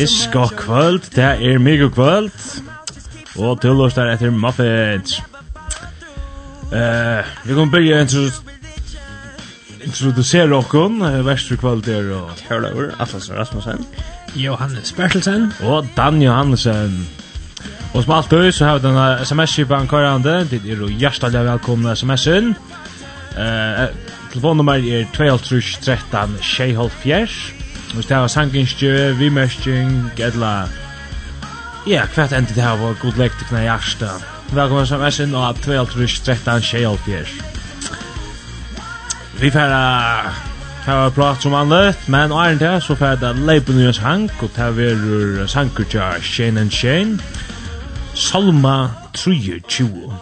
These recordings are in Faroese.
Yes, god kvöld. Det er mega kvöld. Og til oss der etter Muffins uh, vi kommer byrja en introducera okkon, Vestur kvöld er og Herlaur, Atlasen Rasmussen, Johannes Bertelsen og Dan Johansen. Og som alltid så har vi denne sms-kipan kvarande, dit er jo hjertelig velkomna sms-en. Uh, telefonnummer er 213 654. Hvis det har sanginskjø, vimersking, edla... Ja, kvart enn det her var god lekt til knæ hjersta. Velkommen sms-en og 213 654. Vi færa hava prat som annet, men og er det så færa det leipen i sang, og det er sanker til Shane and Shane, Salma 23.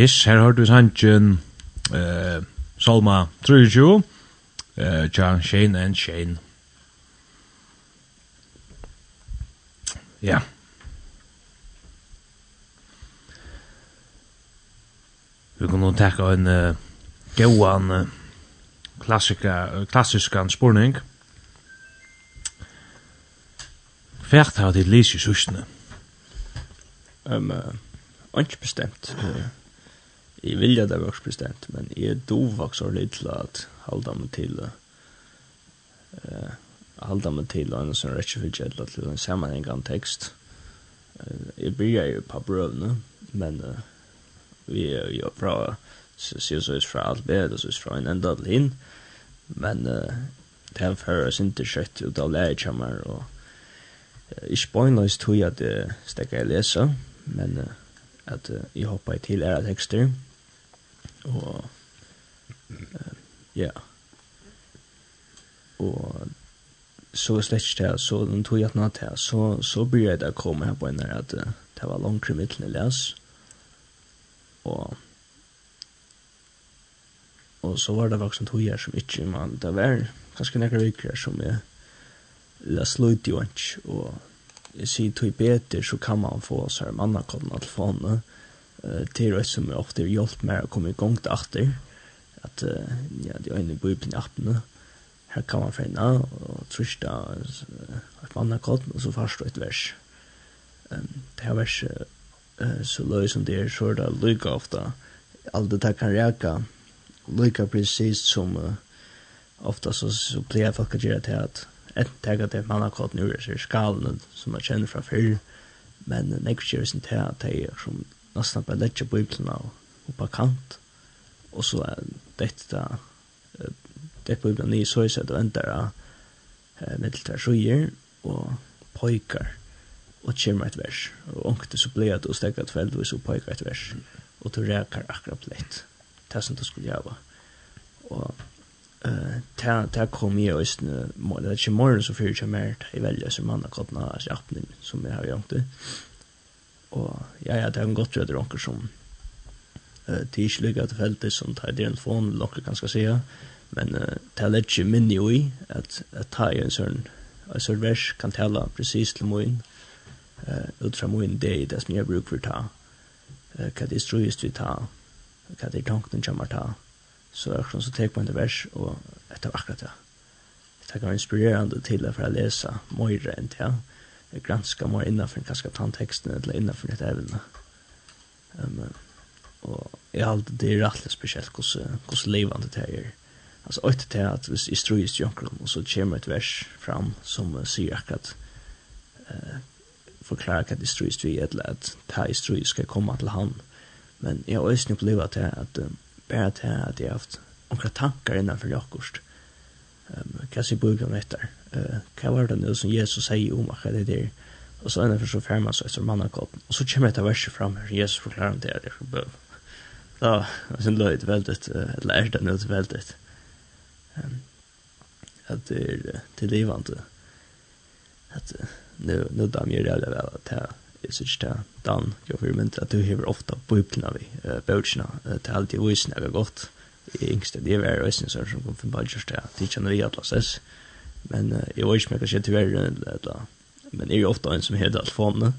Yes, her har du sannsyn uh, Salma 23 uh, Tja, Shane and Shane Ja. Vi kan nå takka en uh, gauan uh, klassika, uh, klassiskan spurning Fert har ditt lys i sustene? Um, uh, Ikke bestemt. Uh, Jeg vil jo det var også bestemt, men jeg dovak så litt til at halda meg til uh, halda meg til en sånn rettjefylgje eller til en sammenhengande tekst. Uh, jeg bryr jo på brøvene, men uh, vi er jo fra sier så fra alt bedre, så fra en enda til hin, men uh, det er for oss ikke kjøtt ut av lærkjammer, og uh, ikke bøgnløst tog at det stekker jeg leser, men uh, at uh, jeg hopper til ære tekster, Og ja. Og så slett det, så den tog jeg natt her, så, så blir jeg da komme her på en der at det var langt i midten i les. Og og så var det vaksen tog jeg som ikke, man det var ganske nekker vikker som jeg les løyt jo ikke, og jeg sier tog bedre så kan man få så her mannakånden av telefonen, eh till det som ofta hjälpt mig att komma igång till åter att ja det är en bubbla appen här kan man finna och trösta att man har kort och så fast ett vers. Ehm det här vers så lös som det är så där lycka ofta allt det kan räka lycka precis som ofta så så blir jag folk det att ett tag att man har kort nu är skalen som man känner från förr men nästa år är det inte att det som nästan bara lägga biblarna och på kant. Och så är detta det på biblarna i så är att vänta mitt där sjuer och pojkar och kommer ett vers. Och onkte så blir det och stäcka ett fält och så pojkar ett vers. Och då räkar akkurat lätt det som du skulle göra och eh ta ta kom ju just nu det är ju morgon så för jag mer i välja som andra kottna i appen som jag har gjort det Og ja, ja, det er en godt rød ronker som uh, det er ikke til feltet som tar det en fån, lokker kan skal sige, men uh, det er ikke minne jo i at, at ta i en sånn en sånn vers kan tala precis til moin uh, ut fra moin det er det som jeg bruker for ta. Uh, hva det strøyest vi ta hva det er tanken kommer ta. Så er det så tek man det vers og etter akkurat det det kan være inspirerende til å lese mer enn det granska mer innanfor kanskje tannteksten eller innanfor dette evne. Um, og jeg har alltid det er rettelig spesielt hvordan levende det er. Altså, øyne til at hvis jeg strøyes til och og så kommer et vers fram som uh, sier akkurat uh, forklarer hva det strøyes til, eller at det i strøyes skal komme til han. Men jeg har også opplevd til at um, bara til at jeg har haft några tankar innanfor jakkost. Um, hva sier bøyden etter? eh hva var det nu som Jesus sier om akkurat det der? Og så ender så fjermer så etter mannakoppen og så kommer dette verset fram her Jesus forklarer om det her for bøv. Da er det løyt veldig eller er det nødt veldig at det er til livende at nu nu dam gör det väl att här är så där dan jeg får inte at du hever ofte bubblorna vi bouchna att allt det visst när vi gott yngste det är väl visst så som kom fra budget där det känner vi att låtsas Men uh, jeg vet ikke om jeg kan säga tyvärr eller eller men är ju ofte en som heter telefonene, telefonen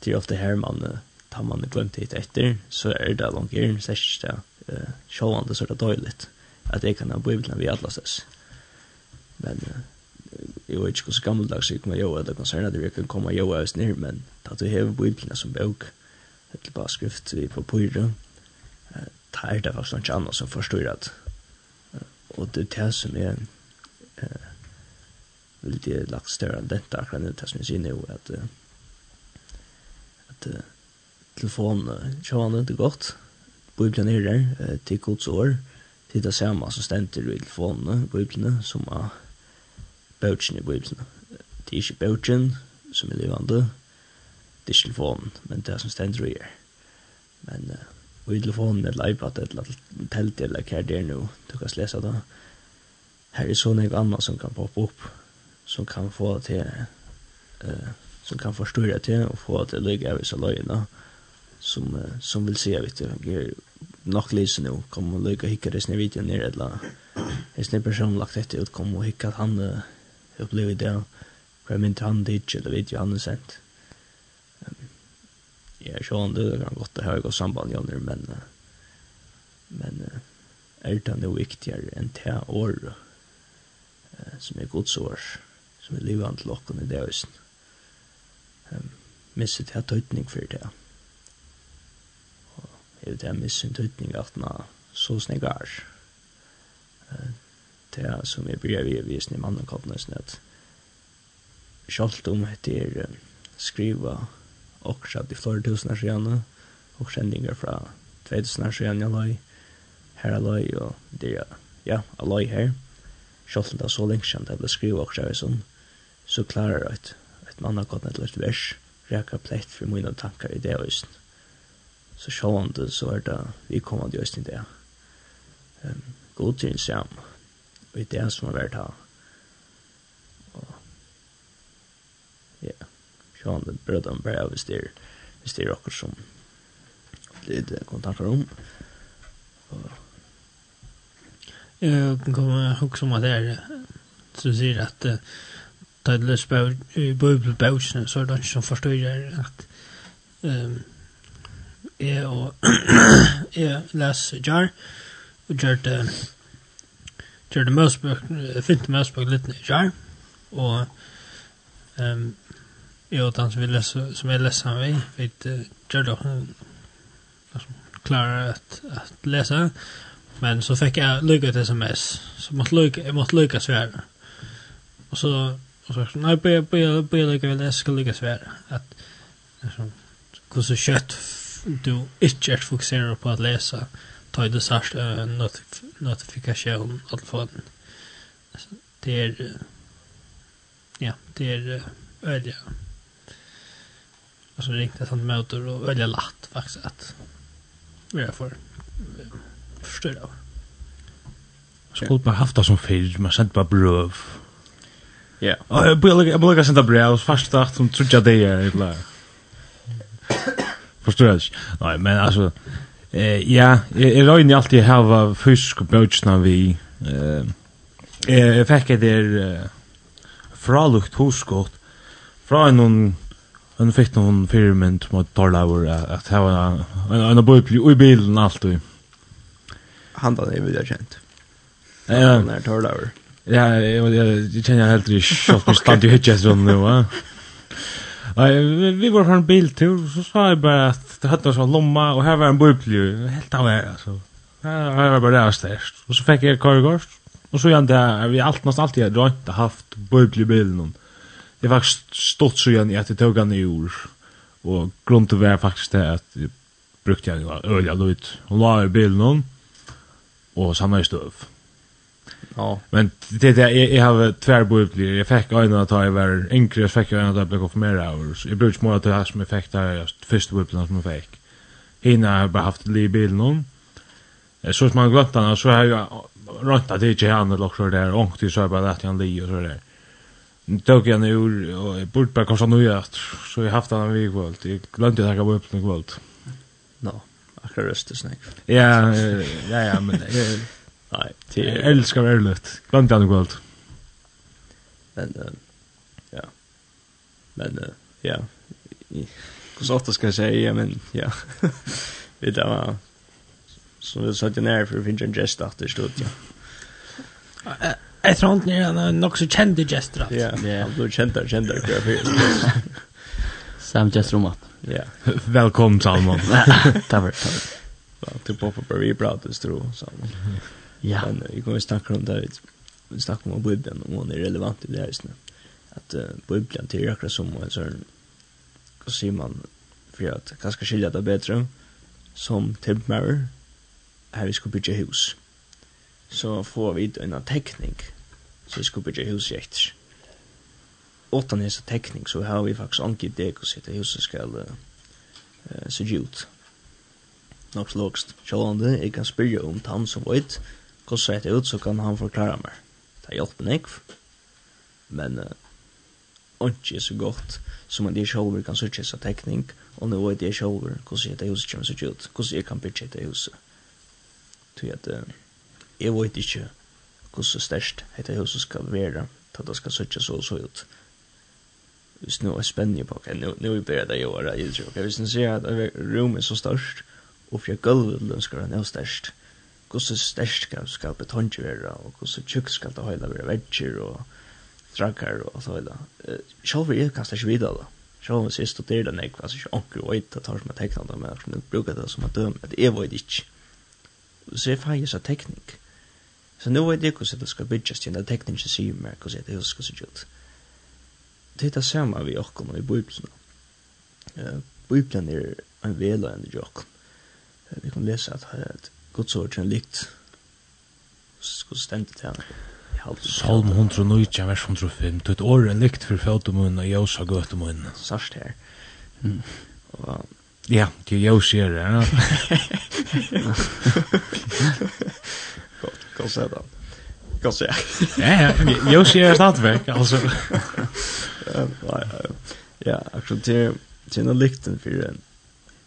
till ofte her man uh, tar man glemt hit etter. så er det langt långt igen särskilt eh uh, sjålande så er det dåligt att det kan ha bibeln vi alla ses. Men uh, jeg vet ikke hvordan gammeldags jeg kommer å gjøre det koncernet där jag kan komma göra oss ner men da du har bøyblene som bøk, etter bare skrift vi på pyrra eh tar det faktisk inte annars som förstår att og det er det som er... eh vill det lagt større större detta kan det tas med sig nu at, att telefonen, kör det inte gott bibeln är där til Guds ord. Til det samme som stender i telefonen bøyblene, som er bøtjen i bibeln det er ikke bøtjen som er levende, det er ikke telefonen men det er som stender i er men och i telefonen eller iPad eller telt eller hva det er nå, du kan lese det. Her er sånn något annat som kan poppe opp, som kan få til eh som kan förstå till och få det att lägga över så löjna som uh, som vill se vet du ger nog läsa nu kommer och lägga hicka det snävt ner ner eller är snä person lagt det ut. Kommer och hicka att han uh, upplever det. Vem inte han dit eller vet ju han sent ja så han det kan gott det har gått samband jag nu men uh, men uh, är det ändå viktigare än det år uh, som är godsårs som er livande til åkken i det høysen. Um, Misset jeg tøytning for det. Og jeg vet jeg misset tøytning at den er så snegar. Uh, det er som jeg bryr vi i visen i mannenkoppene sin at Kjalt om det er um, skriva okkrat i flere tusen år siden og kjendinger fra 2000 år siden jeg løy her er løy og det er ja, jeg løy her Kjalt om det er så lenge kjent jeg ble skriva okkrat i sånn så klarar jeg et, et mannakott eller et vers, reka plett for mine tankar i det øysten. Så sjående så er det vi kommer til øysten i det. Um, god til en sam, og i det som har vært her. Og, ja, sjående brødene bare hvis det er, hvis det er akkur som det er kontakter om. Og, Jeg kommer ihåg som att det er, som säger att ta da jeg leser bøybelbøsene, så er det ikke som forstår at um, jeg, og, jeg leser jar, og gjør det gjør det møsbøk, fint møsbøk litt ned jar, og um, jeg og den som, vi leser, som jeg leser han ved, vet uh, gjør det liksom, klarer at, at lese, men så fikk jeg lykket sms, så måtte lykket, jeg måtte lykket svære. Og så Och så när be be börjar lägga väl ska ligga svär att alltså hur så kött du inte är fokuserad på att läsa ta det särskilt en notifikation att få den. Alltså det är ja, det är öliga. Alltså riktigt att han möter och öliga lätt faktiskt att vi är för förstår förstörda. Skulle bara haft det som förr, man sent bara bröv. Ja. Och jag vill jag vill sända brev fast att som trudja det är det där. Förstår jag? Nej, men alltså eh ja, jag rör alltid ha fisk och bötsna vi eh jag fick det fralukt huskott fra någon en fick någon firmen mot Torlaur att ha en en bubble i bilen alltid. Handan är väl känt. Ja, Han när Torlaur. Ja, jeg kjenner helt i kjøtt på stand i hitjes rundt nå, ja. Nei, vi var på en biltur, så sa jeg bare at det hadde en lomma, og her var en bøybli, helt av her, altså. Her var bare det størst. Og så fikk jeg kargård, og så igjen det, vi alt, nesten alltid har drømt haft bøybli i bilen. Det var stått så igjen i at jeg tog han i ord, og grunnen til det var faktisk det at jeg brukte jeg øl, jeg lød, og la i bilen, og samlet i støv. Ja. Men det det jag jag har tvärbubblor. Jag fick en att ta över yngre, jag fick en att bli konfirmerad och jag brukar små att ha som effekt där just första bubblan som jag fick. Hina har bara haft liv i bilen. Så som man glömt den så har jag rönt att det inte han eller också där och till så bara att han ligger och så där. Nu tog jag nu och jag borde bara kanske nu så jag haft den vid kvöld. Jag glömde att jag var uppe på kvöld. Nå, akkurat röstet snäck. Ja, ja, ja, men Nej, det är älskar ärligt. Glömde jag något. Men uh, ja. Men uh, ja. Hur så ofta ska jag säga men ja. Vi du var, Så vi satt jag ner för att finna en gest att det stod ja. Jag tror inte han nog så kände gestra. Ja, han blev kända, kända. Sam gest rumat. Ja. Välkommen Salmon. Tack, tack. Ja, typ på på vi pratar stro Salmon. Ja. Men vi kommer snacka om det. Vi snackar om Bibeln och om det är relevant i det här istället. Att uh, Bibeln till akkurat som en sån vad säger man för att kanske skilja det bättre som tempmärr här vi ska bygga hus. Så får vi en teknik så vi ska bygga hus i efter. Åttan är så teknik så har vi faktiskt anki det och sitta huset ska uh, se ut. Nox logst. sjålande, jeg kan spyrja om tann som vet, hvordan det ut, så kan han forklare meg. Det hjelper meg. Men uh, ikke så godt som at jeg selv kan sørge seg tekning, og nå vet jeg selv hvordan det huset kommer sørge ut, Hur jeg kan bygge det huset. Til at uh, jeg vet hur så størst dette huset skal være, til at det ska söka så så ut. Hvis nå er spennende på, ok, nu, nu er det bedre det jeg gjør, ok, hvis nå ser at rommet er så størst, og fra gulvet lønsker han er størst, hvordan størst skal skal betonje være, og hvordan tjukk skal det høyla være vegger og drakkar og så høyla. Sjálfur er kanskje ikke videre da. Sjálfur jeg studerer den jeg, altså ikke onker og eit, det tar som jeg tekna det, men jeg bruker det som jeg døm, at jeg vet ikke. Så jeg feir seg tekning. Så nå vet jeg hvordan det skal bygges til, det er tekning som sier meg hvordan det skal se ut. Det er det samme vi okkom i Bibelen. Bibelen er en veløyende jokken. Vi kan lese at Guds ord til en likt skulle stendet til henne. Salm 109, vers 105. Du et år en likt for fødemunnen og jøsa gøtemunnen. Sørst her. Mm. Og, ja, det er jøs her, ja. Godt, godt sett da. Godt sett. Ja, ja, jøs gjør det stadigvæk, altså. Ja, akkurat til, til noe likten for en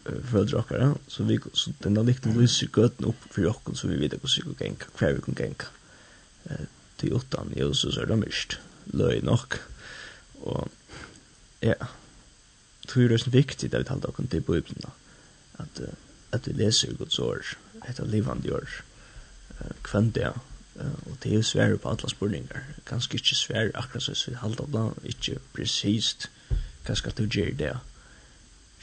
föräldrar okkara så vi så den där likten lyser gött upp för jocken så vi vet hur sig gänga kvar vi kan gänga eh till åttan ju så så det mist löj nog och ja. Tror det är så viktigt att vi håller oss till bibeln att att vi läser Guds ord ett av levande ord. Eh kvant det og det er svære på alle spurningar. Ganske ikke svære akkurat så vi halda blant ikke presist hva skal du gjøre det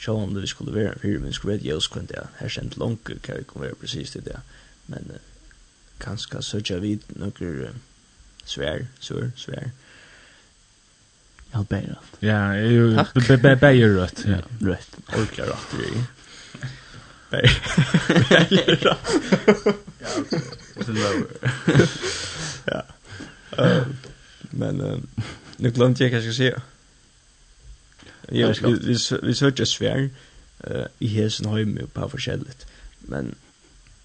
sjån det vi skulle være en fire, men skulle være jøs kun ja. her kjent langt hva vi kunne være precis til det, men uh, kanskje søtja vid nokker uh, svær, svær, svær, Ja, bærrødt. Ja, jeg jo. Ja, rødt. Orkla rødt, det er jo. Bærrødt. Ja, Ja. Men, nu glömde jag vad jag ska säga. Ja, vi vi vi söker svär eh i hesen hem på forskjelligt. Men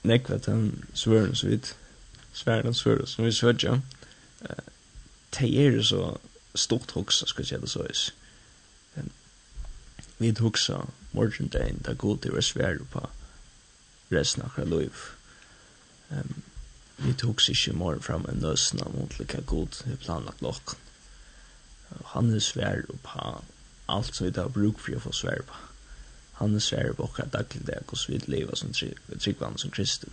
nek vet han svärn så vidt svärn och svärn som vi söker. Eh te är så stort hooks ska jag säga det så är. Men vi hooksar morgon dagen där går det svär på resten av liv. Ehm vi tog sig ikke morgen fram en nøsna mot lika god i planlagt lokken. Han er svær på allt som vi tar bruk för att få svär på. Han är svär på och daglig det och så vi lever som tryggvann som kristen.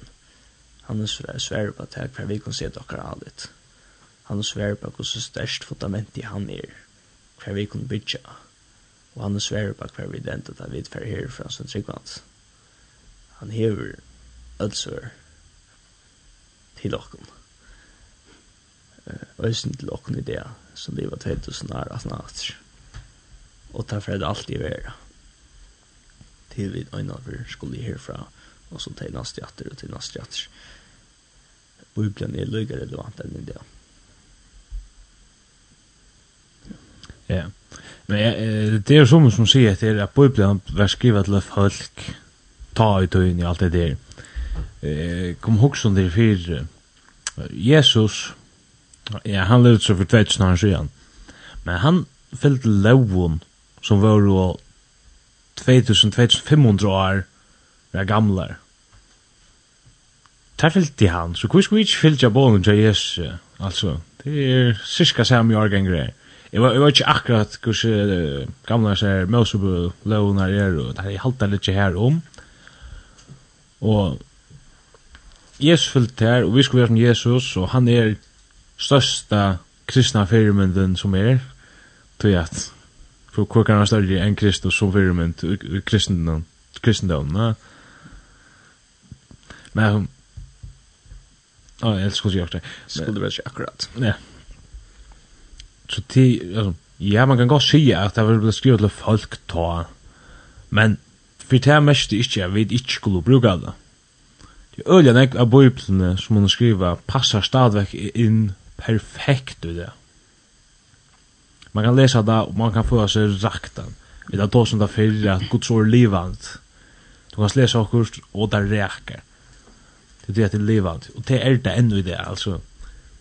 Han är svär på att här för vi kan se dockar allt. Han är svär på hur störst fundament i han är. Hver vi kan bygga. Og han er svär på hver vi dentet av vi för här från som tryggvann. Han hever ödsvär till okken. Øysen til okken i det som det var 2018 år og ta för det alltid vara Til vi en vi skulle herfra och så til nästa jatter og till nästa jatter Bibelen är lika relevant än det. Ja. Men eh, det är som som sier att det är att Bibeln var skrivet till folk ta ut tøyen i alt det där. Eh, kom ihåg som det är Jesus ja, han levde så för år siden. Men han följde lovon som var jo 2500 år var gamlar. Ta fyllt i han, så hvor skulle vi ikke fyllt av bånen til Jesus? Altså, det er cirka samme årganger her. Jeg var, jeg var ikke akkurat hvordan uh, gamle seg Mosebø-lovene er, og det har halte litt her om. Og Jesus fyllt her, og vi skulle være som Jesus, og han er största kristna fyrirmynden som er, tror jag att för hur kan han större än Kristus som firmynd i kristendom, kristendomen ja. men ja jag skulle göra det skulle väl inte akkurat ja så ti alltså ja man kan gå se att det var skrivet till folk ta men för det här mest är inte jag vet inte skulle bruka det Det öliga nek av bøyplene som hun skriva passar stadvek in perfekt i det man kan läsa det och man kan få sig raktan. Vi tar som det fyrir att Guds ord livant. Du kan läsa okkur och det räcker. Det är det livant. Och det är det ännu i det alltså.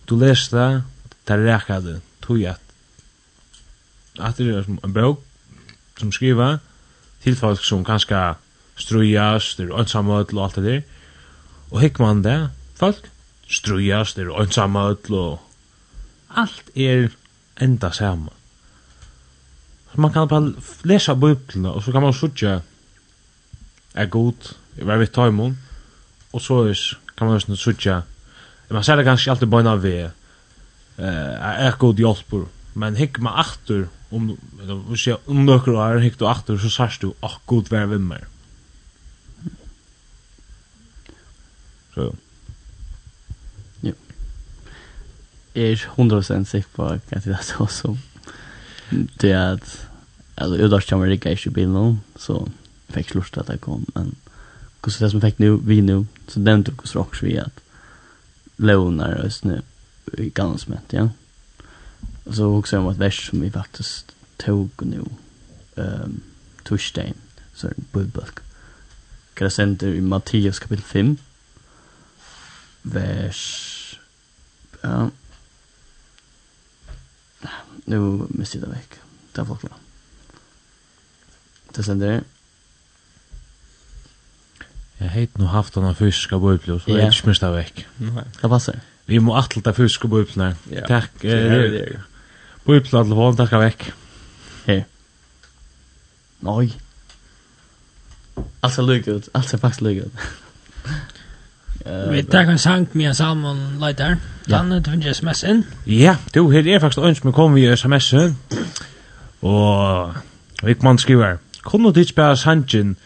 Du läser det, där räcker det. Tog att att det är en bok som skriver till folk som kanske strujas, det är ensamhet och allt det där. Och hick man det, folk strujas, det är ensamhet och allt är enda samma. Så man kan bara läsa bibeln och så kan man sjutja är god, jag vet inte tajmon. Och så är, kan man också sjutja. Man ser det kanske alltid bara när vi eh är god hjälpor. Men hick man åter om om se om några år hick du åter så särs du åh god vär vem mer. Så. Ja. Jeg 100% säker på att det är så som det är att alltså jag drar kommer det i bilen så fick slurst att jag kom men kus det som fick nu vi nu så den tog oss så vi att lånar oss nu i gansmet ja och så också om ett vers som vi faktiskt tog nu ehm um, torsdag så bibelbok Krasenter i Matteus kapitel 5 vers ja Nu missar jag det veck. Där folk då. Det sänder. Jag heit nu haft någon fisk av så så jag inte missar det veck. Nej. Det passar. Vi må attelta fisk av bubblorna. Tack. Bubblor till vån tackar veck. Hej. Nej. Allt ser lyckligt ut. Allt ser faktiskt lyckligt ut. Vi tar en sang med Salmon Leiter. Han du finner sms inn. Ja, du, her er faktisk ønsk med kom vi sms inn. Og Vikman skriver, Kunne du ikke bare sangen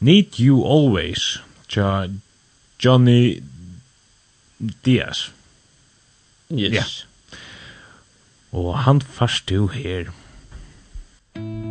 Need You Always tja Johnny Diaz? Yes. Ja. Og han fast du her. Thank.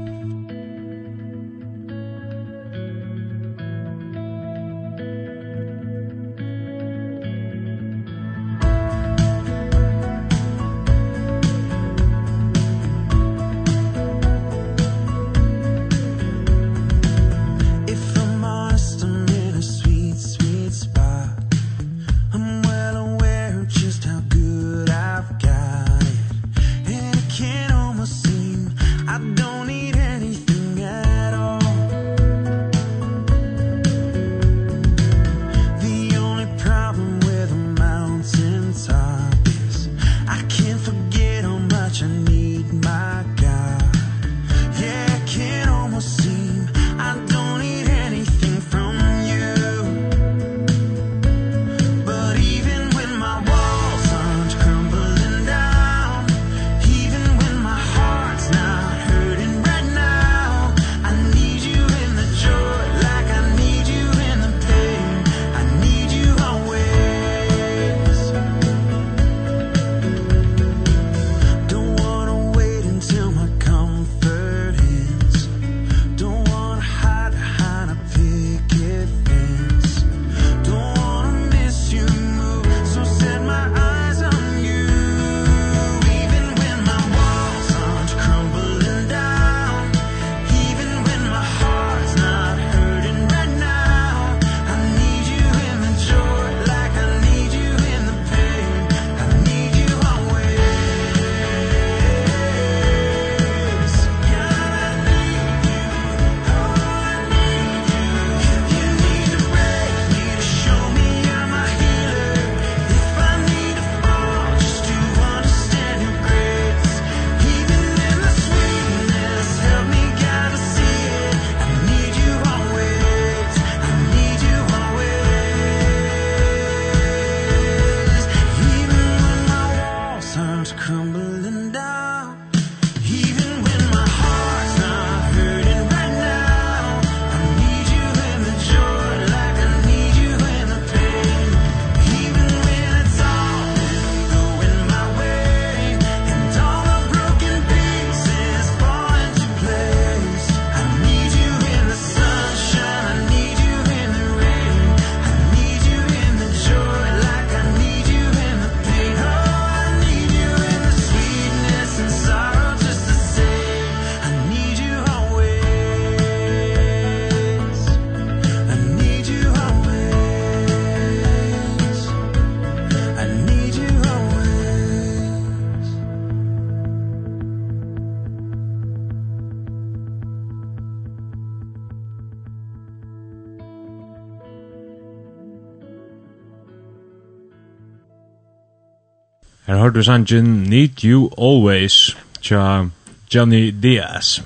Her har du sangen Need You Always tja Johnny Diaz.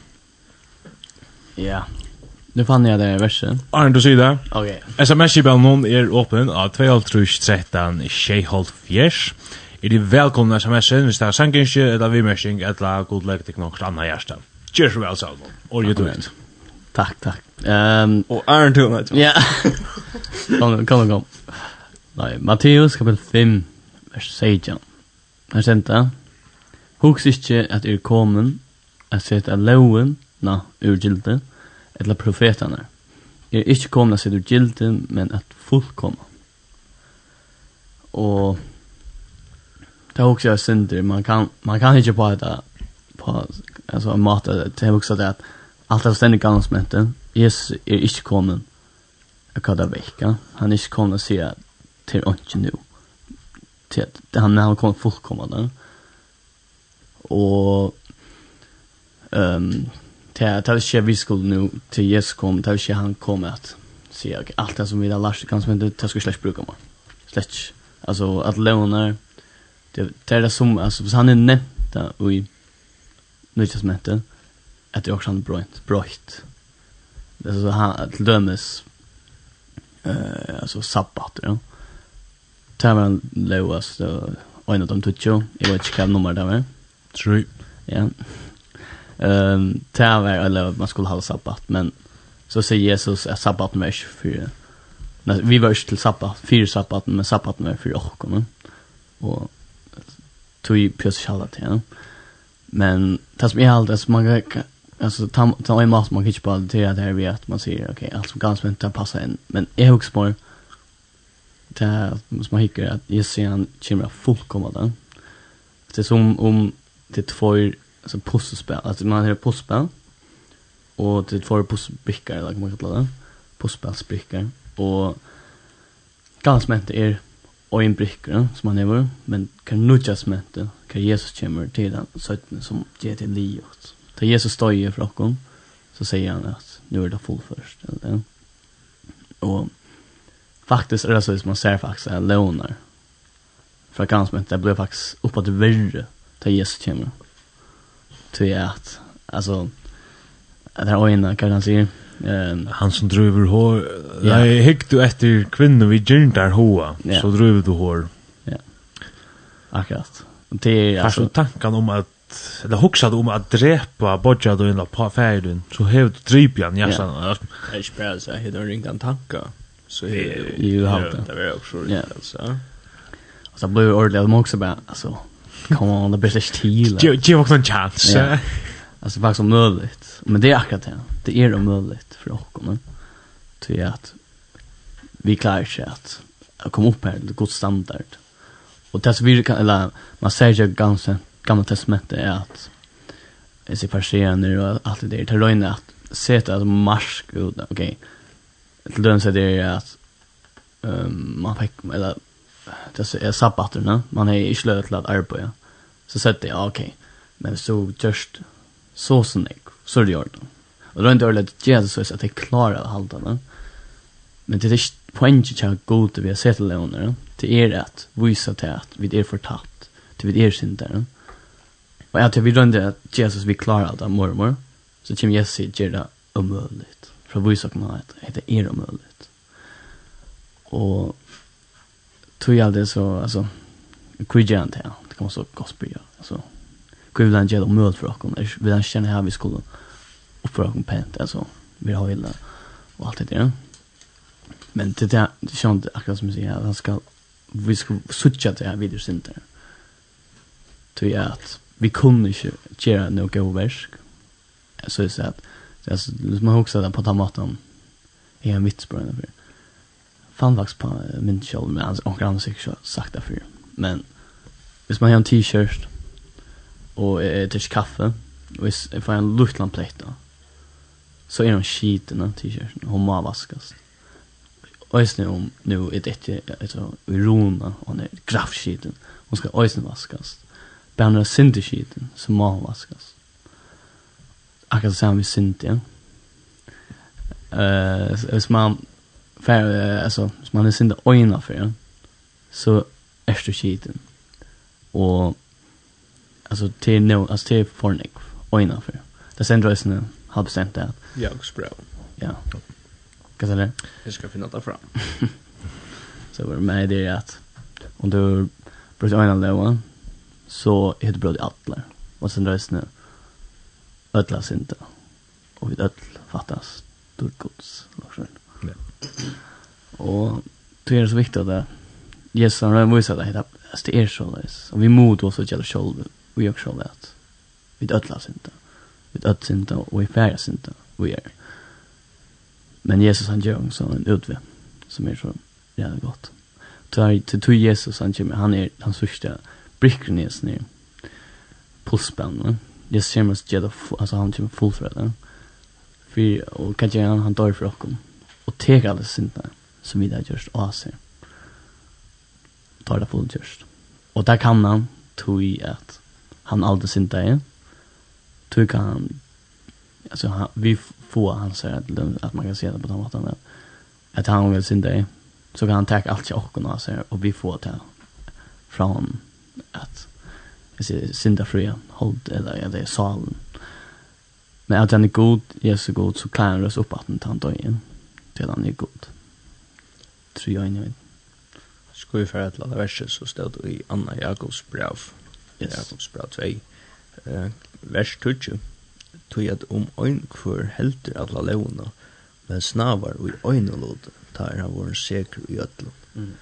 Ja. Nu fann jag det versen. Arne, du sier det. Ok. SMS-kibelen noen er åpen av 2.13 Tjejholt Fjers. Er de velkomne SMS-en hvis det er sangenskje, eller vimersing, eller god lege til noen anna hjärsta. Kjør så vel, Salmon Og you do it Takk, takk. Um, Og Arne, du vet. Ja. Kom, kom, kom. Nei, Matteus, kapitel 5, vers 16. Her senta. Hugs ikkje at er komen at seta loven, na, ur gildi, etla profetane. Er ikkje komen at seta ur men at fullkomma. Og det er også synder, man kan, man kan ikkje på etta, på, altså, en måte, det er også det at alt er stendig gammelsmenten, Jesus er ikkje komin at kada vekka, han er ikkje komin at seta til åndsje nu det att han när han kom fullkomna och ehm till till att vi skulle nu till Jesus kom till att han kom att se allt det som vi där last kan som inte tas skulle slash bruka man slash alltså att låna det det är som alltså han är nämnt nu i nyttjasmenten att det också han brönt bröjt alltså han till dömes eh alltså sabbat ja. Det var en løvast, en av dem tog. Jeg vet ikke hva nummer det var. Tror Ja. Um, det var en man skulle ha sabbat, men så sier Jesus at sabbaten var ikke for... Nei, vi var ikke til sabbat, fire sabbaten, men sabbaten var for åkken. Og tog pjøs kjallet til henne. Men det som jeg har alt, man kan alltså ta ta en mat man kan inte bara det här att man ser okej okay, allt som ganska inte passar in men jag hooks på det som man hickar att ser han kommer att fullkomma den. Det är som om det är två alltså pusselspel, alltså man har pusselspel och det är två pusselbrickor eller vad man kallar det. Pusselspelsbrickor och ganska mycket är och en bricka som man har men kan nudgas med det kan Jesus kommer till den sötten som ger till livet. Da Jesus står i för så säger han att nu är det fullførst, eller och faktiskt är det så att man ser faktiskt att lånar. För att kanske det blir faktiskt uppåt värre till Jesus kommer. Till att, alltså, det här ojna kan han säga. Um, han som driver hår, yeah. nej, hick du efter kvinnor vid gyrndar hoa, yeah. så driver du hår. Ja, yeah. akkurat. Det är alltså... Fast tanken om att eller huxat om att drepa bodja då in på färden så hevd dripjan ja sen. Det är ju bra så här då ringa tanka så ju har Det var också roligt alltså. Och så blev ordentligt de också bara alltså come on the British teal. Ge ge också en chans. Alltså faktiskt om möjligt. Men det är akkurat det. Det är om möjligt för Men Till att vi klarar sig att komma upp här till god standard. Och det som vi kan, eller man säger ju ganska gamla testamentet är att det är sig nu och allt det där. Det är att se att marsk ut, okej. Okay, till den så det är att ehm man fick eller det är sabbaterna man är i slöt att arbeta så sätter jag okej men så just så snick så det gör och då är det Jesus så att det klarar att hålla det. Men det är poängen jag går till vi har sett lånare det är att visa till att vi är förtatt till vi är syndare och att vi rönde att Jesus vi klarar allt av mormor. Så kommer Jesus säger det omöjligt för vi sa att det är omöjligt. Och tog jag det så alltså kujant här. Det kan kommer så gospel alltså. Kul den gel omöjligt för oss, eller vill den känna här vi skulle uppföra oss pent alltså. Vi har hela och allt det där. Men det där det känns akkurat som jag säger att han ska vi ska switcha det här videosinter. Tror jag att vi kunde inte göra något verk. Så är det att jag man har också där på tomat om är en vits på den. Fan vax på min show med hans och ansikte sagt därför. Men hvis man har en t-shirt och ett tisch kaffe och jag får en lutland då så är hon skiten av t-shirten hon må vaskas. Och jag om nu är det ett irona och den grafskiten hon ska vaskast. vaskas. Bara några synderskiten så må hon vaskas akkurat samma synd, ja. Eh, uh, hvis man för uh, altså, hvis man er synda ojna for, ja. Så er det skiten. Och alltså till no, alltså till fornik ojna för. Det sen drar sen halv procent där. Ja, och språk. Ja. Kan det? Jag ska finna det fram. så var det med det att om du brukar ojna låa så heter bröd i alla. Och sen drar sen ödla synda. Och vid ödla fattas storgods. Ja. Och det är så viktigt att det Jesus har en vissa där att det är så läs. Och vi mod oss att göra själv. Vi också själv att Vi ödla synda. Vi ödla synda och vi färja synda. Vi är. Men Jesus han gör också en utväg som är så jävla gott. Tar till tog Jesus han kommer han är hans första bricknesen i pulsbanden det ser man att det alltså han typ full för det. För och kan jag han dör för oss. och tega alla synda som vi där just AC. Tar det fullt just. Och där kan han tog i att han aldrig synda igen. Tog kan han alltså han, vi får han säger att, att man kan se det på den måten men att han vill synda igen så kan han ta allt till och och vi får ta från att syndafria hold eller ja, det er salen. Men at han er god, Jesus er god, så klarer han oss opp at han tar en døgn. Til han er god. Tror jeg jag inte. Ska vi för att alla verser så stod i Anna Jakobs brev. Yes. Jakobs brev 2. Uh, vers 20. Tog att om en kvar helter alla låna, men snavar og i øynelod, tar han vår seker i ötlund. Mm.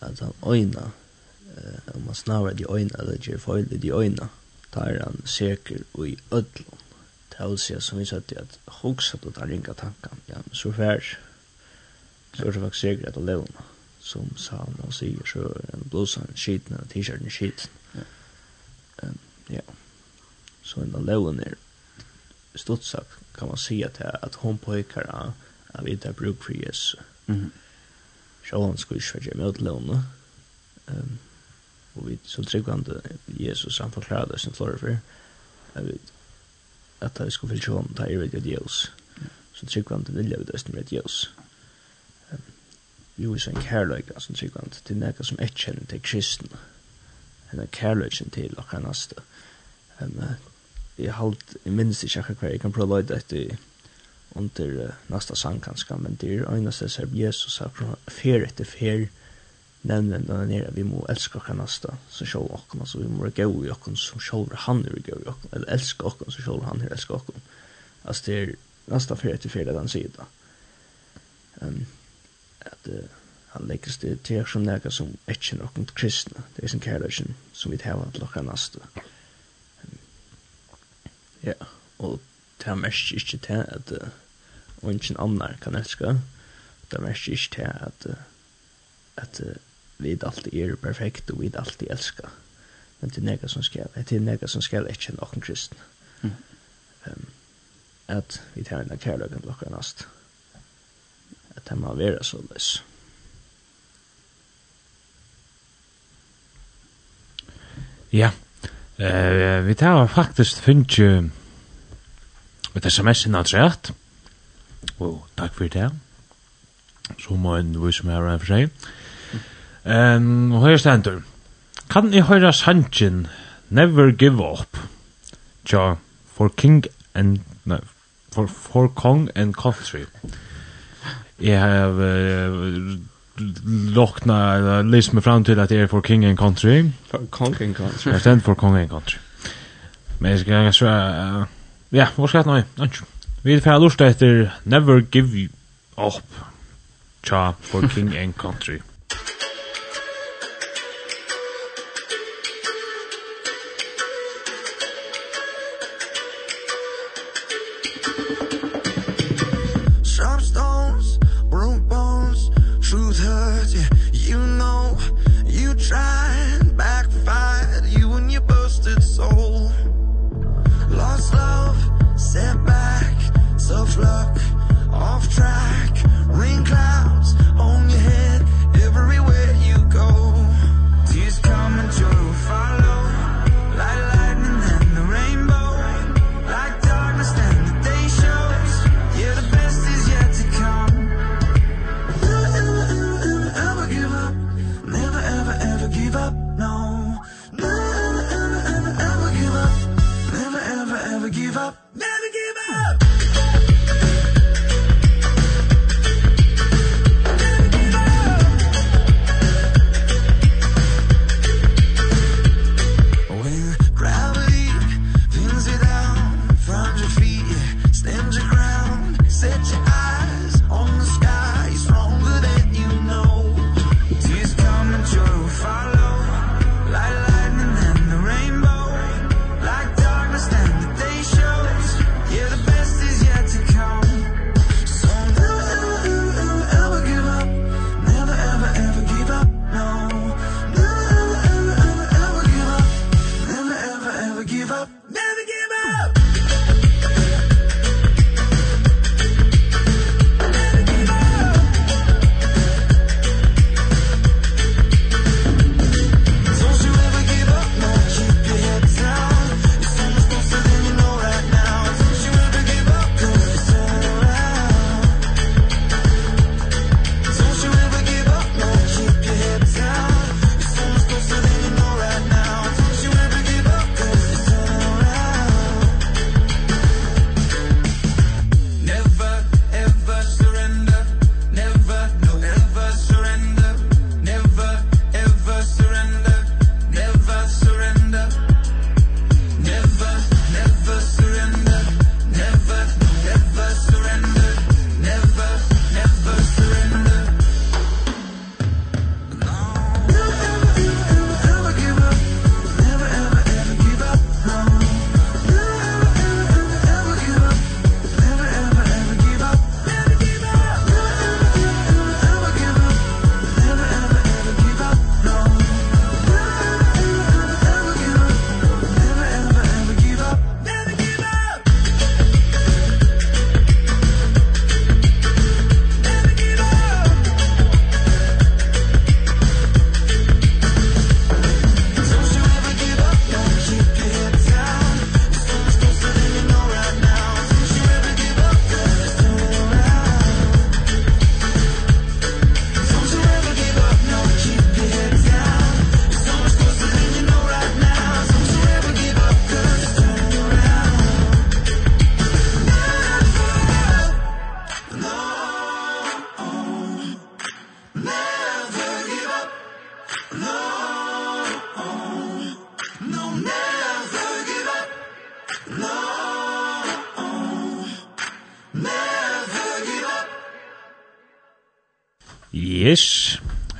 At han øyna, eh om man snavar de øyna eller ger foil de øyna tar han säker och i ödlon tausia som vi sagt att hugsa på den ringa tankan ja men så fär så är det faktiskt säkert att leva som Salman säger så en blusan skiten och t-shirten skiten. Ehm ja. Så en av leva ner stort sagt kan man se att att hon pojkar av vet att bruk för Jesus. Mhm. Sjåan skulle ju sjöja med låna. Ehm og vi så tryggvande Jesus han forklarer det sin flore for at vi at vi skulle fylle om ta er ved Jesus så tryggvande vilja vi døsten med Jesus jo er en kærløyga som tryggvande til nekka som ikke kjenner til kristna. En kærløyga til og nasta um, jeg halt jeg minns ikke akkur hver jeg kan prøve løyda etter under uh, nasta sang kanskje men det er øynast det ser Jesus her fer etter fer nevner den her vi må elska okkar nasta som sjål okkar, altså vi må gå i okkar som sjål han er gå i okkar, eller elska okkar som sjål han er elska okkar. Altså det er nasta fyrir etter fyrir den sida. Um, at uh, han legger det til som nega som etjen noen kristne, det er sin kærleikin som vi tar til okkar neste. Ja, og det er mest ikke til at uh, og ungen annar kan elska, det er mest ikke til at uh, at uh, vi alltid er perfekt og vi alltid elskar. Men det er nega som skal, det er nega som skal ikke noen kristen. Mm. Um, at vi tar en kærløkken til okkar nast. At det må være så løs. Ja, uh, vi tar faktisk finnes jo et sms-en av. Og takk for det. Så må en vise meg her for seg. Um, og her stendur. Kan jeg høyra sanjen Never Give Up? Tja, for King and... Nei, for, for Kong and Country. Jeg har uh, lokna, uh, lyst meg fram til at jeg er for King and Country. For Kong and Country. Jeg stend for Kong and Country. Men jeg skal svære... Uh, ja, hvor skal jeg nå? Anjo. Vi er ferdig lort etter Never Give Up. Tja, for King and Country.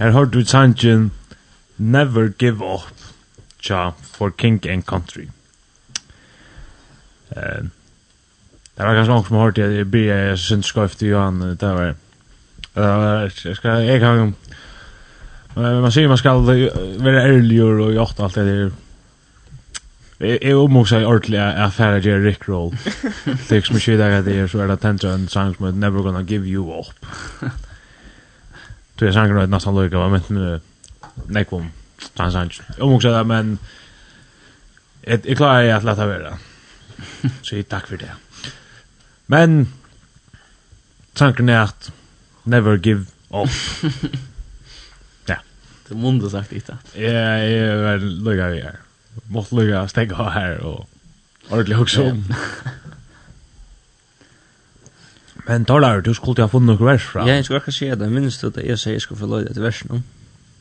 Her hørte vi sangen Never Give Up tja for King and Country. Eh, det var ganske mange som har hørt det jeg blir jeg synes skøyft i Johan, det var jeg skal, jeg kan man sier man skal være ærligere og gjort alt det der Jeg omhugsa i ordentlig at færa gjør Rickroll. Det er ikke så mye i dag at det er så er det tentra en sang som er Never Gonna Give You Up. Du jag sjunger något nästan lika men men nej kom han sang. Om också där men ett är klar att låta vara så tack för det men tanken är att never give up. Ja. Det måste sagt inte ja jag lugga vi här måste lugga stäcka här och ordentligt också Men talar du skulle ha funnit några vers fra. Ja, jag skulle kanske säga det. Minns du att jag säger jag skulle få löjda till versen?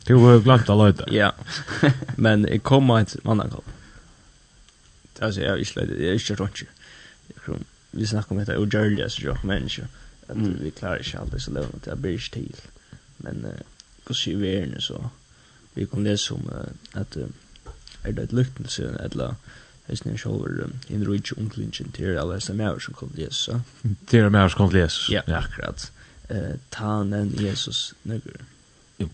Du har glömt att löjda. Ja, men jag kommer ett mannakall. Alltså, jag har inte löjda, jag har inte rått. Vi snackar om detta ogörliga så jag människa. Att vi klarar inte alltid så lövna till att bli till. Men hur ser vi er nu så? Vi kommer läsa om att är det ett luktelse eller Hvis Hesten er sjåver en rujtje unglingen til alle hestan mæver som kom til Jesus. Til alle mæver som kom til Jesus. Ja, akkurat. Ta nevn Jesus nøkker. Jo.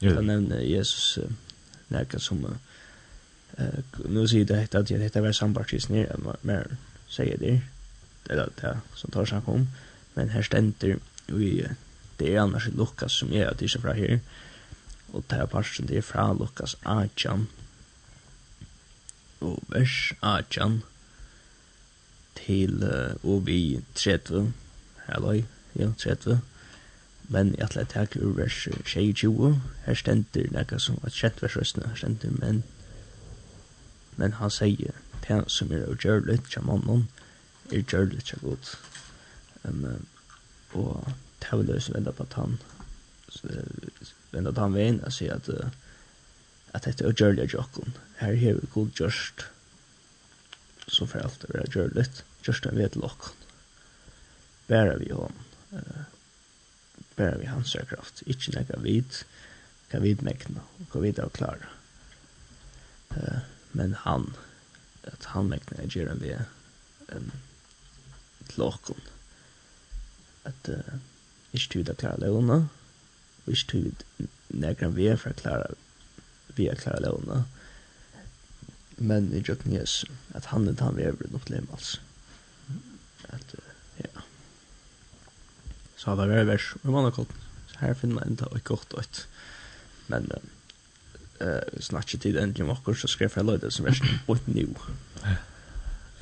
Ta nevn Jesus nøkker som nu sier det hette at jeg dette var sambartis nere mer sier det det er det som tar seg om men her stender vi det er annars Lukas som er at det er fra her og det er parten det er fra Lukas Adjan og vers 18 til uh, og vi 30 halloi, ja 30 men jeg ætla takk ur vers 22 her stender nekka som at kjent vers røstene her stender men men han sier det som er og gjør litt kja mannen er gjør litt kja god um, og det er vel løs venda på at han venda på at han vein jeg sier at uh, at dette er gjørlig jokken. Her har vi god gjørst, så for alt det er gjørlig, gjørst er ved lokken. Bærer vi hon, uh, bærer vi hans kraft, ikke nekka vid, Kan vid mekna, og hva vid av klara. Uh, men han, at han mekna er gjør en vi um, lokken. At uh, ikke tyd av klare leona, og ikke tyd nekra vi er for klare vi er klare lovene. Men i jøkken jes, at han er han vi er nok lem, altså. At, ja. Så det var vers, vi mann har koldt. Så her finner man enda og godt ut. Men, uh, snart ikke tid endelig om akkur, så skrev jeg løyde som versen, what new?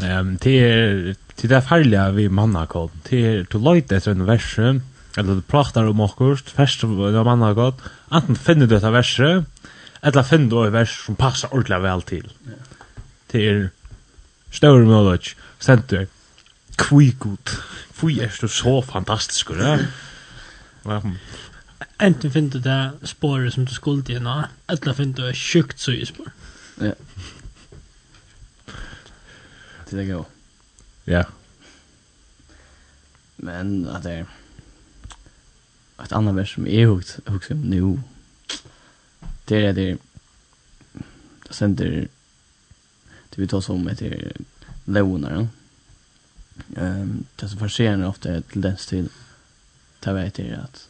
Ehm till till det farliga vi manna kod. Till to light etter en vers eller du pratar om akkurst, först av manna kod. Antingen finner du det här eller finn då i vers som passar ordentlig väl till. Det er større måløk, senter, kvui god, kvui er du så fantastisk, ja. Enten finn du det spåret som du skuld i nå, eller finn du sjukt så i spår. Ja. Det är gøy. Ja. Men att det är ett annat vers som är jeg husker om nu, det är det det sender det vi tar som heter Leonar. Ehm det som försenar ofta är till den stil ta vet det att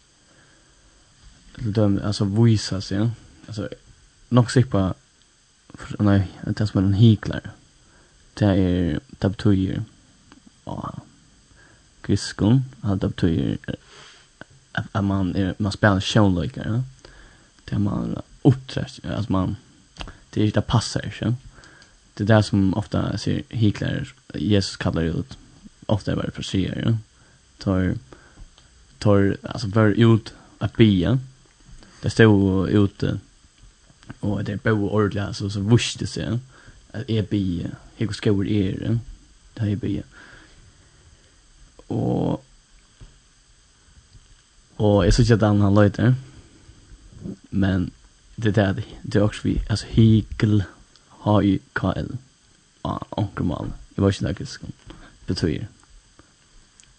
de alltså visa sig ja? alltså nog sig på nej det som en hiklar det är det betyder ja griskon det betyder att man man spelar show ja det man uppträtt. Alltså man, det är inte passar inte. Det är det som ofta ser hycklare, Jesus kallar ut, ofta är det för sig, ja. Tar, tar, alltså var ut att bia. Det står ute och det är bo ordentligt, alltså så vuxte sig. Att är bia, hur skor är det? Det är bia. Och Och jag såg att han har lite Men det där det det är också vi alltså hikel har ju KL och onkel mal jag vet inte vilket som betyder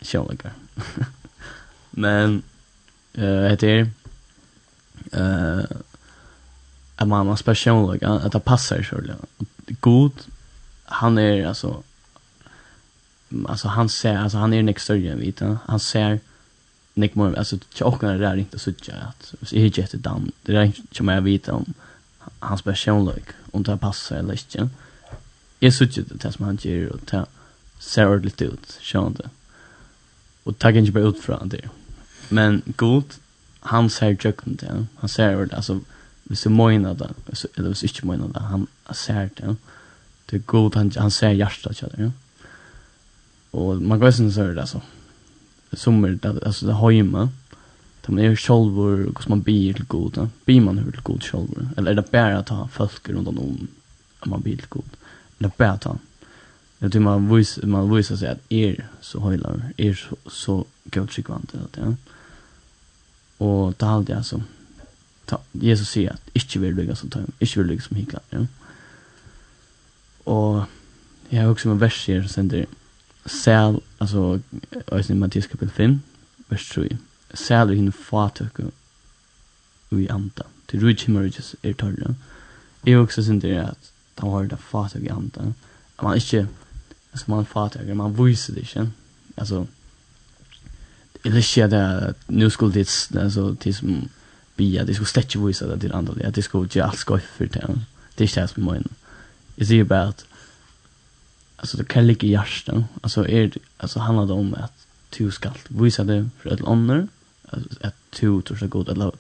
själva men eh heter eh att man har personlig att det passar så god han är alltså alltså han ser alltså han är en extra vet han ser Nick Moore alltså tjockare där inte så tjocka. Att så är det dan det är inte som jag vet om hans personlighet om det passar eller inte. Är så tjocka det som han gör och ta ser ordentligt ut så det och tagg inte bara ut från det. Men god han ser tjocken det han ser ordentligt alltså hvis du møyner det, eller hvis du ikke møyner det, han ser det, det er god, han, han ser hjertet, ja. Og man går sånn så er det, altså som alltså det har da man er är självor man blir til god blir man hur god självor eller är det bare att ha folk rundt om om man blir til god eller bare att ha? Jag man vis man visar sig att er så hojlar er så, så god sikvant att ja. Och det hade alltså ta Jesus säger att inte vill du som tar inte vill du som hikla, ja. Och jag har också en vers här som säger Sæl, altså, øyne Mattias kapitel 5, vers 3. Sæl er henne fatøkke ui anta. Til rujt himmar rujt er tørre. Jeg også synes det er at han har det fatøkke i anta. At man ikke, altså man fatøkker, man viser det ikke. Altså, eller ikke at det, nu skulle det, altså, det som bia, det skulle slett ikke vise det til andre, at det skulle ikke alt skøyf for det. Det er ikke det som er mine. Jeg sier bare at alltså det kan ligga i hjärtan. Alltså är er, alltså handlar det om att du ska visa det för ett annor att du tror så god eller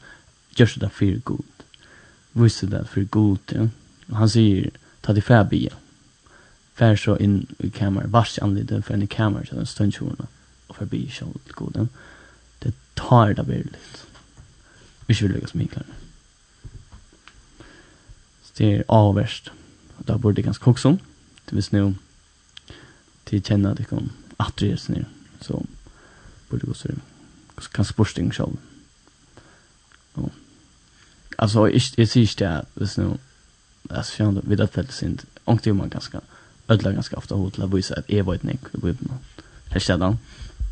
just det för god. Visa det för god. Ja. Han säger ta det för bia. Fär så in i kammar vars anledning för en kammar så den stundsjorna och för bia så goden. Det tar det väldigt. Vi skulle lyckas mycket. Det är avvärst. Det borde ganska också. Det visst nu till känna det kom att det är nu så borde gå så kan sporting själv. Ja. Alltså jag jag ser inte vis nu as fjärn vid att det sind och det man ganska ödla ganska ofta hot la visa att är vad nick vi vet nu. Hashtag då.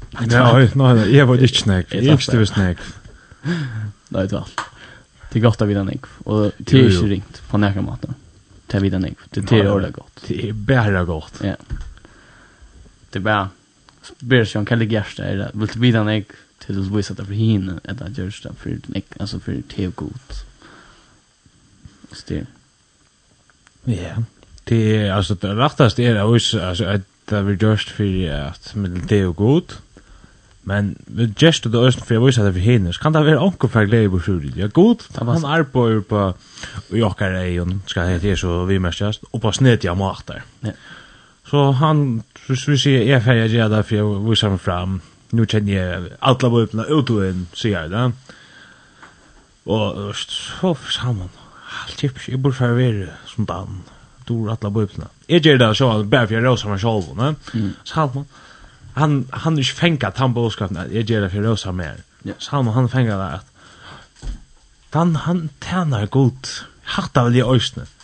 Nej, nej, jag var inte snack. Jag inte var snack. Nej, det var. Det gott att vi den och det är ju ringt på näka maten. Det är vi den Det är ordentligt gott. Det är bara gott. Ja det bara ber sig om kan ligga är det vill du vita nek till att visa det för hin att att görs det för nek alltså för te gott. Styr. Ja. Det är alltså det rättaste är det alltså att det vi just för att med det är gott. Men vi just det östen för vissa det för hinner. Kan det vara onkel för glädje på sjön? Ja gott. Han arbetar på och jag kan ej och ska det så vi mest just och på snett jag matar. Ja. Så han, så vi sier, jeg feier gjør det, for jeg viser ham fram. Nå kjenner jeg alle våpene ut og inn, sier jeg det. Og så sammen, alt tips, jeg burde feier være som dan, dår alle våpene. Jeg gjør det, så han, bare for jeg råser meg selv, ne? Salman, han, han er ikke fengt han på åskapen, jeg gjør det for jeg råser mer. Så han han fengt det at, han, han tjener godt, hatt av det i øyne. Mm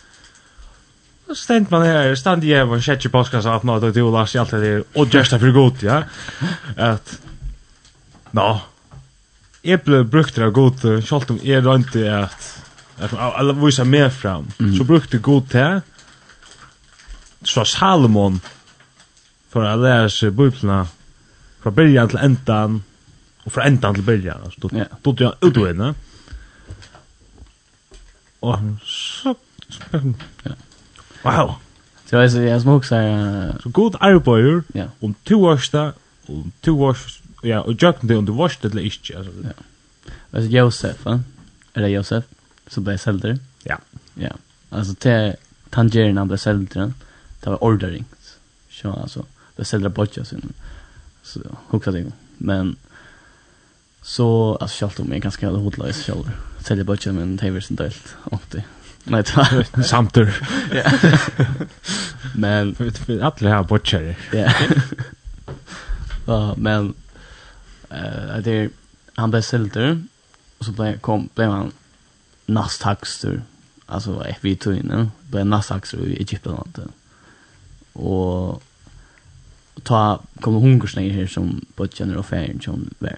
Och ständ man här, stand i även sketcher podcast att något det Lars i allt det och just för gott, ja. Att Nå. Jag blev brukt det gott, självt om jag rönte att att alla visa mer fram. Så brukte gott det, Så Salomon för att lära sig biblarna från början till ändan och från ändan till början. Alltså, då, då tog jag ut och inne. Och så... så ja. Wow. Så jag så jag som också är så god arbeider om två års där om två års ja och jag kunde under wash det inte alltså. Ja. Alltså Josef, är det Josef så blev sälder. Ja. Ja. Alltså till tangerna blev sälder. Det var ordering. Så alltså det sälder bort jag sen. Så hooka det. Men så alltså jag tog mig ganska hotlös själv. Säljer bort men det var inte helt. Och det Nej, två. Samtur. Ja. Men för alla här botchare. Ja. Ja, men eh det han blev sälter och så blev kom blev han nastaxter. Alltså eh, vi tog in, ne? blev nastaxter i Egypten och. Och ta kommer hungersnäger här som på general fair som var.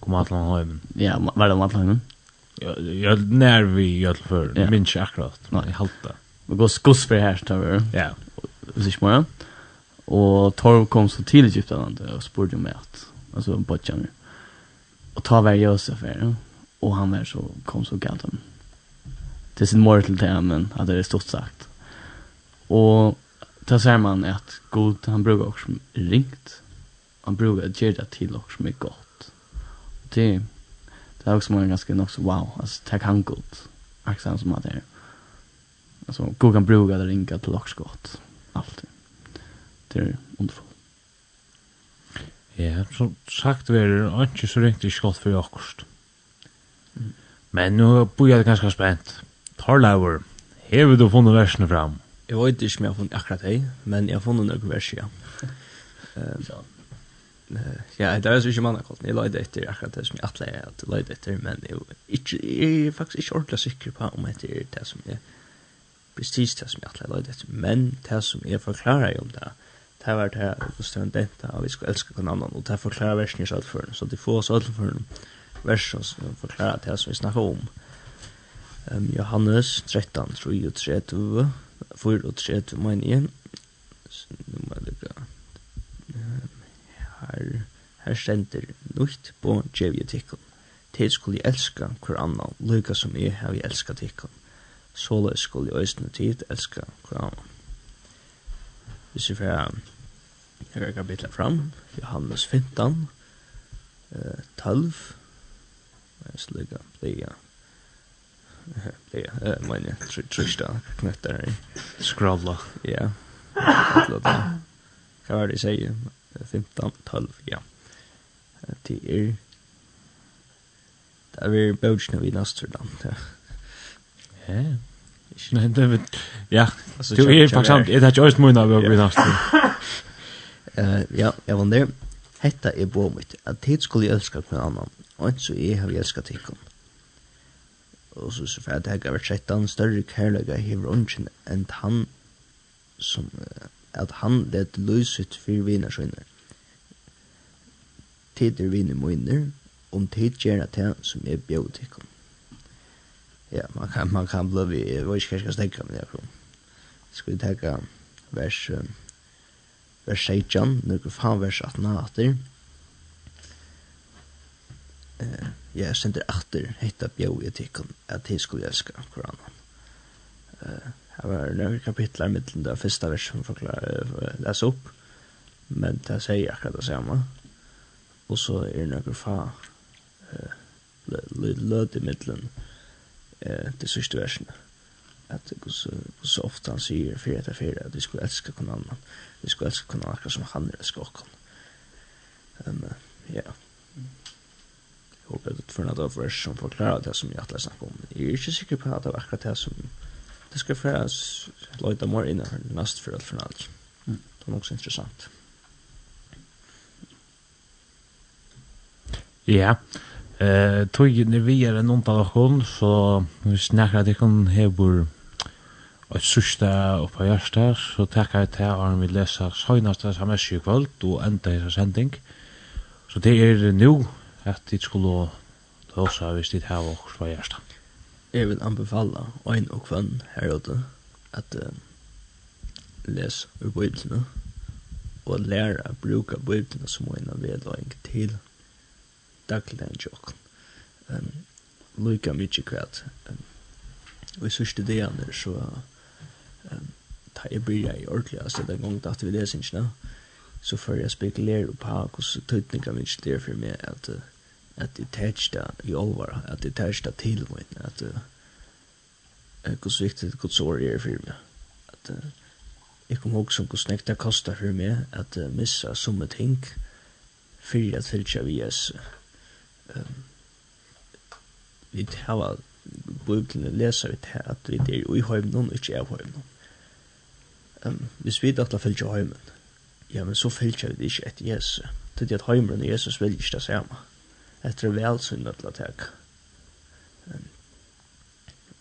Kom att han hem. Ja, var det han hem. Jag när vi gör för yeah. min akkurat. Nej, jag halta. Vi går skuss för här tar vi. Ja. Så ich mal. Och Torv kom så till Egypten och spurte mig att alltså botchan. Och ta var Josef här och han var så kom så galt han. Till sin mor till det men hade det stått sagt. Och Da ser man at god han brukar också ringt. Han brukar ge det till också mycket gott. Det det er også mange ganske nok så wow alltså tack han gott axeln som at det er. alltså god kan bruka det ringa till lockskott allt det är underfullt Ja, som sagt vi er ikke så riktigt skott for Jakobst. Men nu börjar det ganska spänt. Tarlauer, hever du funnit versene fram? Jeg vet ikke om jeg har funnet akkurat det, men jeg har funnet noen verser, ja. Uh, ja, det er så ikke mann akkurat. Jeg løyde etter akkurat det som jeg atle er at løyde etter, men jeg, ikke, jeg er faktisk ikke ordentlig sikker på om det er det som jeg, precis det som jeg atleie løyde etter, men det som jeg forklarer om det, det var det her, hos det var dette, og vi skulle elske hverandre annan, og det forklarer versen i Søltføren, så de få Søltføren versen som forklarer det som vi snakker om. Um, Johannes 13, 3 og 30, 4 33, 34, mener jeg, her, her stendur nýtt på djevje tikkun. tykkum skulle jeg elska hver annan líka sum eg elska tikkun. Såle skulle jeg eisini tid elska hver annan Hvis vi får Jeg kan bitla fram. Johannes 15, eh, 12. Jeg slugga blia. Blia, eh, men jeg trista knøttar her. Scrolla. Ja. Hva var det jeg sier? 15, 12, ja. Det er... Det er vi bøtjene vi nøster da. Ja, ja. Det vet... Ja, du er faktisk samt. Jeg tar ikke også munn av vi nøster. Ja, jeg var der. Hetta er bo mitt, at tid skulle jeg elska kvann annan, og ikke så jeg har elska tikkum. Og så så fyrir at jeg har vært sett an større kærlega hever ungen enn han som at han let lyset for viner sønner. Tid er viner møyner, om tid gjerna til som er biotikken. Ja, man kan, man kan bli, jeg vet ikke hva jeg skal snakke men jeg tror. skal vi tenke vers, vers 16, nøkker faen vers 18 og 18. Uh, jeg sender atter, hetta biotikken, at jeg skulle elska koranen. Uh, Det var några kapitlar mitt där första versen förklarar läs upp. Men det säger akkurat det samma. Och så är det några fa eh löd i mitten eh det sista versen. Att så så ofta han säger för att för att vi skulle älska kon annan. Vi skulle älska kon annan som han älskar oss. Men ja. Jag hoppas att förna av vers som förklarar det som jag att läsa om. Jag är inte säker på att det var akkurat det som det ska för oss lite mer in här näst för allt. Mm. Det är också intressant. Ja. Eh tog ni vi är en antal hon så vi snackar det kan hebur och sista och på första så tackar jag till Arn vi läser senaste sms kväll och ända i sändning. Så det är nu att det skulle då så visst det här också på första jeg vil anbefale en og kvann her ute at uh, les ur Bibelen og lære å bruke Bibelen som en av vedløyng til dagligdagen tjokken. Um, Lykke mye kvart. Um, og i sørste delen så um, ta jeg bryr jeg ordentlig, altså den gang da vi leser ikke, så får jeg spekulere på hvordan tøytninger mye det er for meg at uh, at det tætsta i alvar, at det tætsta til min, at det er viktig at Guds år er for meg. At jeg kom ihåg som hvordan det kostar for meg at missa som ting for at fylkja vi es. Vi har bøyblene leser vi til at vi er i høyvnån, ikke av høyvnån. Hvis vi da fylkja høyvnån, ja, men så fylkja vi det ikke etter Jesus. Det er at høyvnån og Jesus vil ikke det samme etter velsyn til å teka.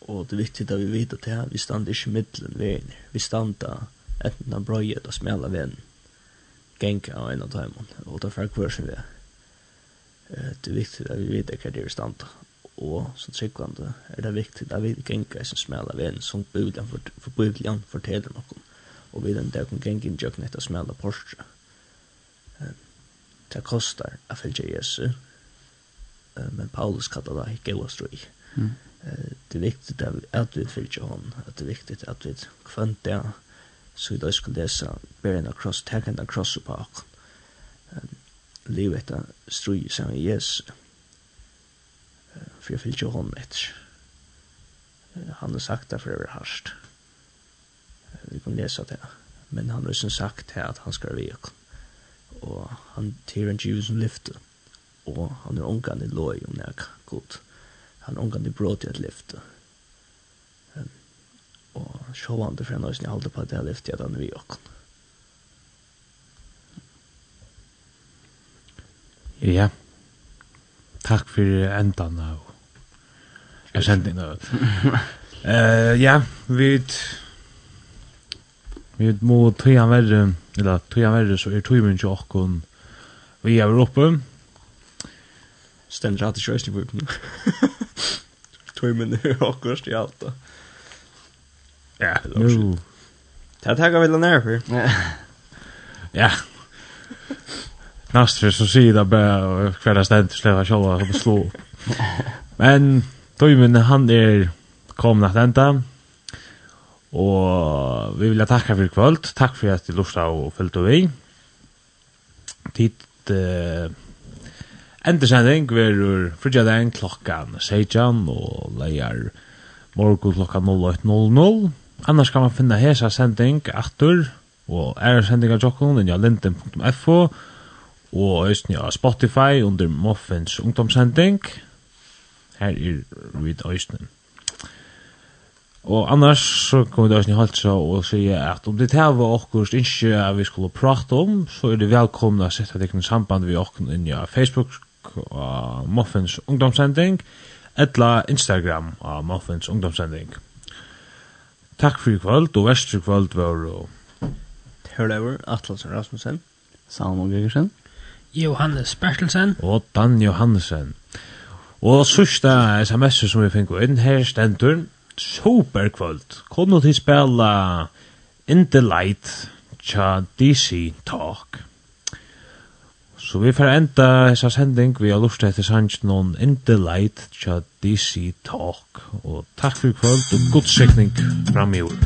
Og det er viktig at vi vet at det vi stand ikke middelen veien. Vi stand enten av brøyet og smela veien. Genka av en av tøymon, og det er fyrir hver som vi er. Det er viktig at vi vet hva det er stand. Og så tryggvande er det viktig at vi genka som smela veien som Biblian for Biblian forteller nokon. Og vi den der kan genka inn jøkken etter smela Porsche. Det kostar a fylgja Jesu, men Paulus kallar det goa strøy. Mm. Det er viktigt at vi fylgjer hon, at det er viktigt at vi kvönt det, så vi da skulle lese beren av kross, tekken av kross på akon. livet etter strøy sammen i Jesus, for jeg fylgjer hon etter. Han har sagt det for det er harsht. Vi kan lese det, men han har også sagt det at han skal vi og han tyr en djur som lyfter. Mm og han er ungan i loj om nek god han er ångan i brot i et lyft um, og sjåvande for en øyne halde på at det er lyft i at han er vi åkken Ja. Takk for endan av Jeg kjente inn Eh ja, vi vi må tøyan verre, eller tøyan verre så er tøymen jo okkon vi er oppe, Stendt rett det kjøst i vupen. Tøy er akkurat i alt da. Ja, det var sånn. Det er takk av vi nær for. Ja. Nastri, så sier det bare bara kvälla ständ släva själva som slå. Men Tøymen, han er kommet att enda. Og vi vil tacka for kvöld. Takk for at du lyssnade og följde vi. Tid Uh, Endersending verur frigjadein klokkan 16 og leier morgun klokkan 08.00. Annars kan man finna hesa sending aftur og er sendingar jokkun inn á linden.fo og østni á Spotify under Muffins ungdomssending. Her er við østni. Og annars så kommer det halt halsa og sier at om det hava okkurst innskje vi skulle prate om, så er det velkomna å sette deg i samband vi okkur inn á Facebook og Muffins ungdomssending, etla Instagram av Muffins ungdomssending. Takk for i kvöld, og vest i kvöld var og... Hørlever, Atlasen Rasmussen, Salmo Gregersen, Johannes Bertelsen, og Dan Johannesen. Og sørsta sms som vi fikk inn her stendur, superkvöld, kunne til spela In the Light, tja DC Talk. Så vi får enda hessa sending vi har lust etter sanns noen In the Light tja DC Talk. Og takk for kvöld og god sikning fram i år.